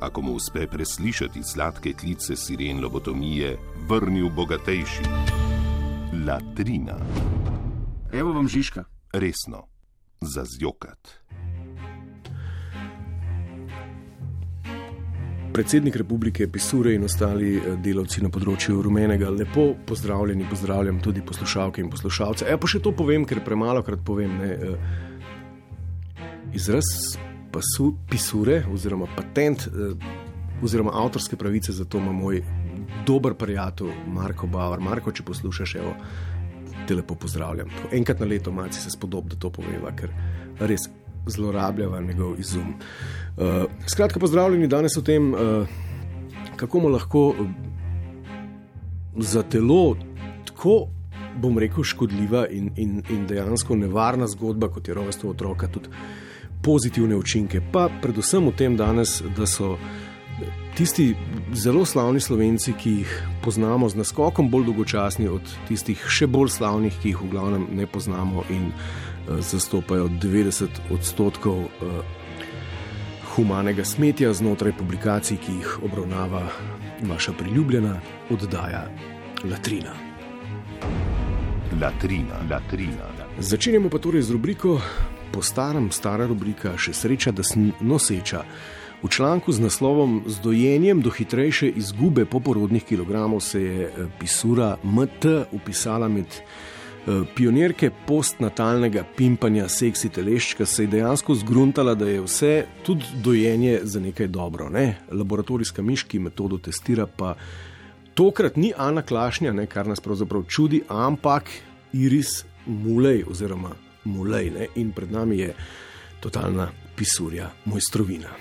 ako mu uspe preslišati sladke klice siren lobotomije, vrnil bogatejši. Latrina, Evo vam Žižka. resno, za zjokat. Predsednik republike Pisure in ostali eh, delavci na področju rumenega, lepo pozdravljeni, pozdravljam tudi poslušalke in poslušalce. E, pa še to povem, ker premalo krat povem. Ne, eh, izraz pasu, pisure oziroma patent eh, oziroma avtorske pravice za to ima moj dober prijatelj Marko Bauer. Marko, če poslušaš, evo, te lepo pozdravljam. Tako enkrat na leto malce se spodob, da to poveva, ker res zlorabljava njegov izum. Uh, skratka, pozdravljeni danes o tem, uh, kako mu lahko uh, za telo tako, bom rekel, škodljiva in, in, in dejansko nevarna zgodba, kot je rovestvo otroka, tudi pozitivne učinke. Pa predvsem v tem danes, da so tisti zelo slavni slovenci, ki jih poznamo z naskokom, bolj dolgočasni od tistih še bolj slavnih, ki jih v glavnem ne poznamo in uh, zastopajo 90 odstotkov. Uh, Humanega smetja znotraj publikacij, ki jih obravnava vaša priljubljena oddaja Latrina. Latrina, latrina. Začenjamo pa torej z rubriko Po starem, stara rubrika, še sreča, da sem noseča. V članku z naslovom Z dojenjem do hitrejše izgube poporodnih kilogramov se je eh, pisura MT upisala med eh, pionirke postnatalnega pimpanja seksi teleščka, se je dejansko zgruntala, da je vse, tudi dojenje, za nekaj dobro. Ne? Laboratorijska miš, ki metodo testira, pa tokrat ni Ana Klašnja, ne, kar nas pravzaprav čudi, ampak Iris Mulej oziroma Mulej. Ne, in pred nami je totalna pisurja, mojstrovina.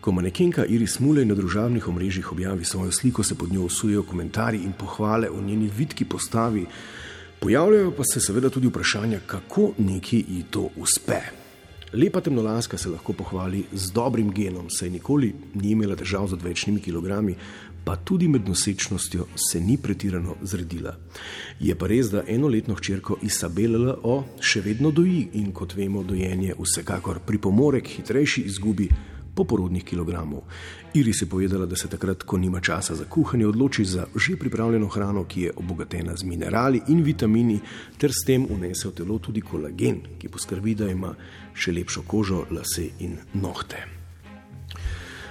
Ko manekenka Iris Mulej na družabnih omrežjih objavi svojo sliko, se pod njo usujejo komentarji in pohvale o njeni vitki postavi, pojavljajo pa se seveda tudi vprašanja, kako neki ji to uspe. Lepa temnolaska se lahko pohvali z dobrim genom, saj nikoli ni imela težav z odvečnimi kilogrami, pa tudi med nosečnostjo se ni pretirano zredila. Je pa res, da enoletno hčerko Isabela O še vedno doji in kot vemo, dojenje vsekakor pripomore k hitrejši izgubi poporodnih kilogramov. Iris je povedala, da se takrat, ko nima časa za kuhanje, odloči za že pripravljeno hrano, ki je obogatena z minerali in vitamini, ter s tem unese v telo tudi kolagen, ki poskrbi, da ima še lepšo kožo, lase in nohte.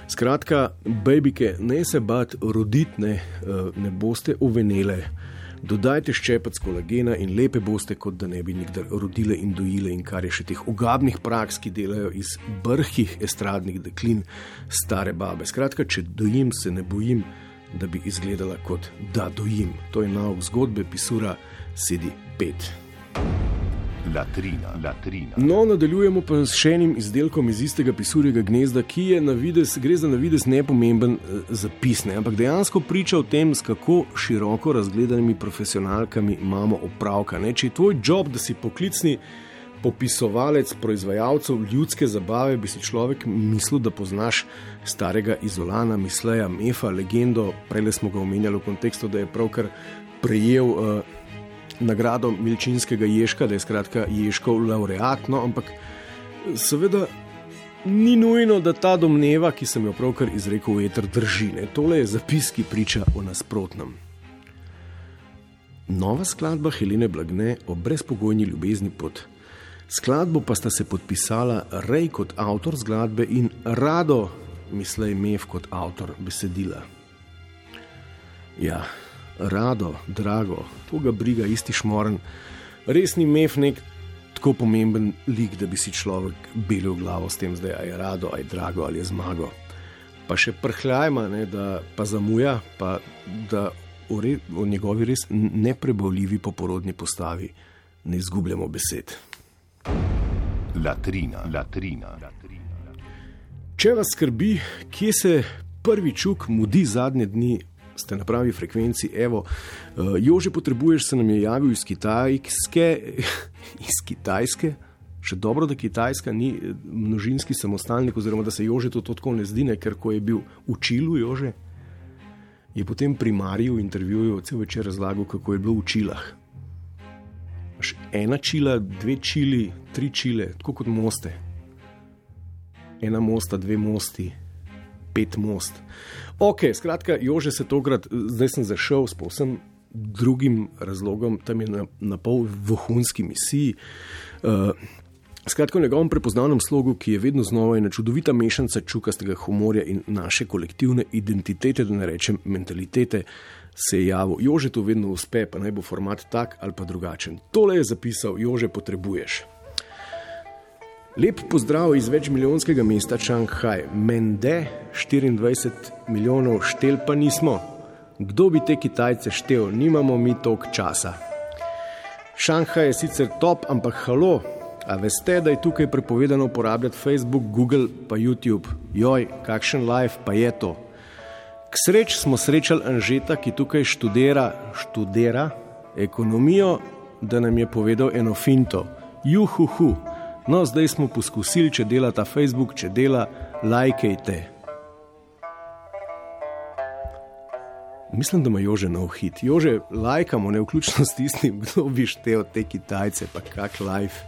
Skratka, babike, ne se bat, roditne, ne boste uvenele. Dodajte ščepec kolagena in lepe boste, kot da ne bi nikdar rodile in dojile, in kar je še teh ugabnih praks, ki delajo iz brhkih estradnih deklin stare babe. Skratka, če dojim, se ne bojim, da bi izgledala kot da dojim. To je nauk zgodbe, pisura sedi pet. Latrina, latrina. No, nadaljujemo pa s še enim izdelkom iz istega pisurjega gnezda, ki je na vides, gre za na vides nepomemben eh, zapis, ne? ampak dejansko priča o tem, s kako široko razgledanimi profesionalkami imamo opravka. Ne? Če je tvoj job, da si poklicni popisovalec proizvajalcev ljudske zabave, bi si človek mislil, da poznaš starega izolana, misleja, mefa, legendo. Prej smo ga omenjali v kontekstu, da je pravkar prejel. Uh, nagrado Milčinskega Ježka, da je skratka Ježkov laureat, no, ampak seveda ni nujno, da ta domneva, ki sem jo pravkar izrekel, v eter drži. Ne. Tole je zapis, ki priča o nasprotnem. Nova skladba Helene Blagne o brezpogojni ljubezni pod skladbo pa sta se podpisala Rej kot avtor skladbe in Rado, mislej Mev kot avtor besedila. Ja, rado, drago, to ga briga isti šmoren, res ni mef nek tako pomemben lik, da bi si človek belil glavo s tem, zdaj je rado, aj drago ali je zmago. Pa še prhljajma, ne, da pa zamuja, pa da o, re, o njegovi res neprebavljivi poporodni postavi ne izgubljamo besed. Latrina, latrina, latrina. Če vas skrbi, kje se prvi čuk mudi zadnje dni. Ste na pravi frekvenci, evo, uh, Jože, potrebuješ, se nam je javil iz Kitajske, iz Kitajske, še dobro, da Kitajska ni eh, množinski samostalnik, oziroma da se Jože to tako ne zdi, ne, ker ko je bil učilu Jože, je potem pri Mariju v intervjuju cel večer razlagal, kako je bilo v čilah. Maš ena čila, dve čili, tri čile, tako kot moste. Ena mosta, dve mosti, pet most. Ok, skratka, Jože se tokrat, zdaj sem zašel s povsem drugim razlogom, tam je na, na pol vohunski misiji. Uh, Skratka, v njegovem prepoznavnem slogu, ki je vedno znova ena čudovita mešanica čukastega humorja in naše kolektivne identitete, da ne rečem mentalitete, se je javil. Jože to vedno uspe, pa naj bo format tak ali pa drugačen. Tole je zapisal, Jože potrebuješ. Lep pozdrav iz večmilijonskega mesta Šanghaj. Mende 24 milijonov štel pa nismo. Kdo bi te Kitajce štel, nimamo mi toliko časa. Šanghaj je sicer top, ampak halo, a veste, da je tukaj prepovedano uporabljati Facebook, Google pa YouTube. Joj, kakšen live pa je to. K sreč smo srečali Anžeta, ki tukaj študira, študira ekonomijo, da nam je povedal eno finto. Juhuhu. No, zdaj smo poskusili, če dela ta Facebook, če dela, lajkajte. Mislim, da ima Jože nov hit. Jože, lajkamo, ne vključno s tistim, kdo bi štel te Kitajce, pa kak life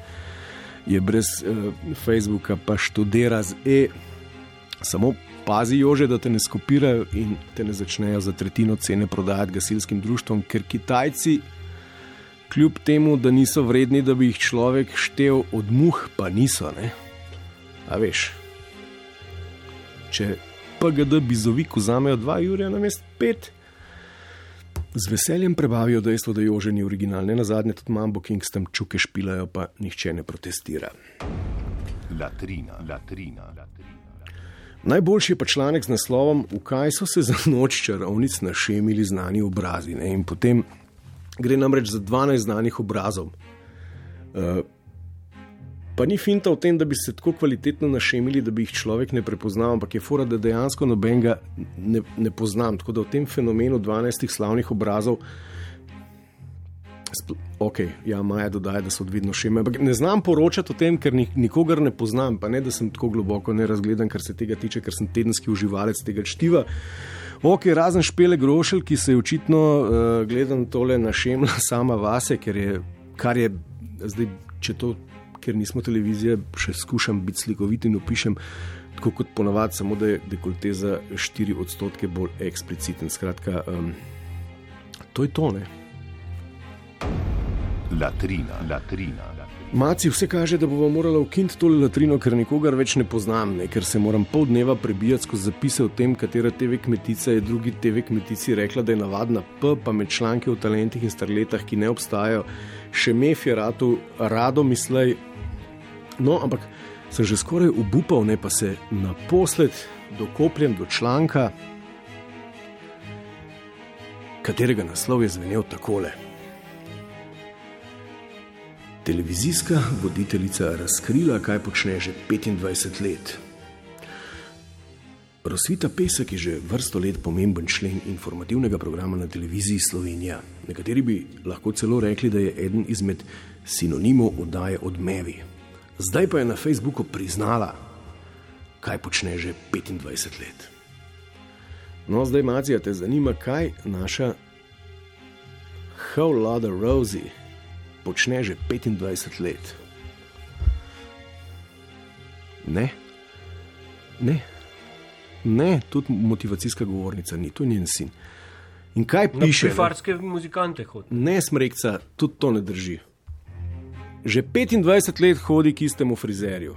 je brez uh, Facebooka, pa študira z E. Samo pazi, Jože, da te ne skopirajo in te ne začnejo za tretjino cene prodajati gasilskim društvom, ker Kitajci kljub temu, da niso vredni, da bi jih človek štev od muh, pa niso. Ne? A veš, če PGD bizovik vzamejo 2 ure na mest 5, z veseljem prebavijo dejstvo, da je oženi original, ne na zadnje tudi Mambo Kings tam čuke špilajo, pa nihče ne protestira. Latrina, latrina, latrina. Najboljši je pa članek z naslovom, v kaj so se za noč čarovnic našemili znani obrazi. Ne? In potem Gre namreč za 12 znanih obrazov. Uh, pa ni finta v tem, da bi se tako kvalitetno našemili, da bi jih človek ne prepoznal, ampak je fora, da dejansko nobenega ne, ne poznam. Tako da v tem fenomenu 12 slavnih obrazov. Ok, ja, Maja dodaja, da so odvidno še ime. Ne znam poročati o tem, ker nikogar ne poznam, pa ne da sem tako globoko ne razgledan, kar se tega tiče, ker sem tedenski uživalec tega čtiva. Ok, razen špele grošelj, ki se je očitno, uh, gledam tole našemla sama vase, ker je, kar je zdaj, če to, ker nismo televizija, še skušam biti slikovit in opišem. Tako kot ponavadi, samo da je dekolte za 4 odstotke bolj ekspliciten. Skratka, um, to je tone. Latrina, latrina. Maci, vse kaže, da bomo morali ukiniti tole latrino, ker nikogar več ne poznam, ne? ker se moram pol dneva prebijati skozi zapise o tem, katera TV kmetica je drugi TV kmetici rekla, da je navadna P, pa med članki o talentih in starletah, ki ne obstajajo, še mef je rado, rado mislej. No, ampak sem že skoraj upal, ne pa se naposled dokopljem do članka, katerega naslov je zvenel takole televizijska voditeljica razkrila, kaj počne že 25 let. Rosvita Pesek je že vrsto let pomemben člen informativnega programa na televiziji Slovenija. Nekateri bi lahko celo rekli, da je eden izmed sinonimov oddaje odmevi. Zdaj pa je na Facebooku priznala, kaj počne že 25 let. No, zdaj, Macija, te zanima, kaj naša How Lada Rosie počne že 25 let. Ne, ne, ne, tudi motivacijska govornica ni, to je njen sin. In kaj piše? Še farske muzikante hodi. Ne, smrekca, tudi to ne drži. Že 25 let hodi k istemu frizerju.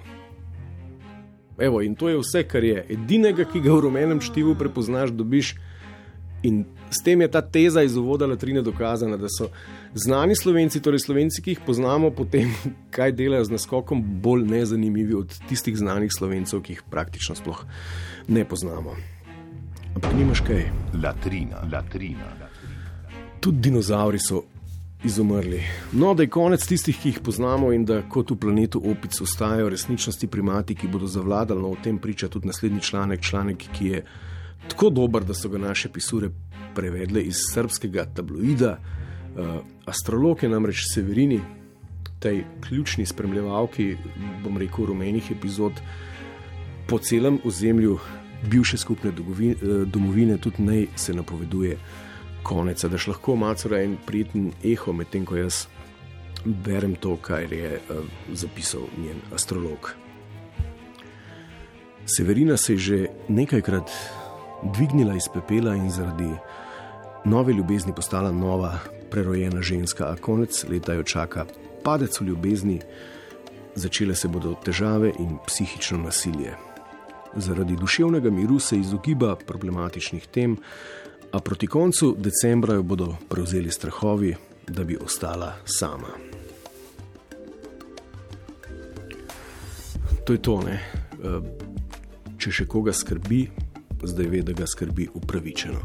Evo, in to je vse, kar je. Edinega, ki ga v rumenem štivu prepoznaš, dobiš. In s tem je ta teza iz uvoda latrine dokazana, da so znani slovenci, torej slovenci, ki jih poznamo, potem kaj delajo z naskokom, bolj nezanimivi od tistih znanih slovencev, ki jih praktično sploh ne poznamo. Ampak nimaš kaj. Latrina, latrina. Tudi dinozauri so izumrli. No, da je konec tistih, ki jih poznamo in da kot v planetu opic ostajajo resničnosti primati, ki bodo zavladali, no o tem priča tudi naslednji članek, članek, ki je tako dober, da so ga naše pisure prevedle iz srpskega tabloida. Uh, astrolog je namreč Severini, tej ključni spremljevalki, bom rekel, rumenih epizod po celem ozemlju bivše skupne domovine, domovine, tudi naj se napoveduje konec, da še lahko malo en prijeten eho, medtem ko jaz berem to, kar je uh, zapisal njen astrolog. Severina se je že nekajkrat dvignila iz pepela in zaradi nove ljubezni postala nova, prerojena ženska, a konec leta jo čaka padec v ljubezni, začele se bodo težave in psihično nasilje. Zaradi duševnega miru se izogiba problematičnih tem, a proti koncu decembra jo bodo prevzeli strahovi, da bi ostala sama. To je to, ne. Eh, če še koga skrbi, zdaj ve, da ga skrbi upravičeno.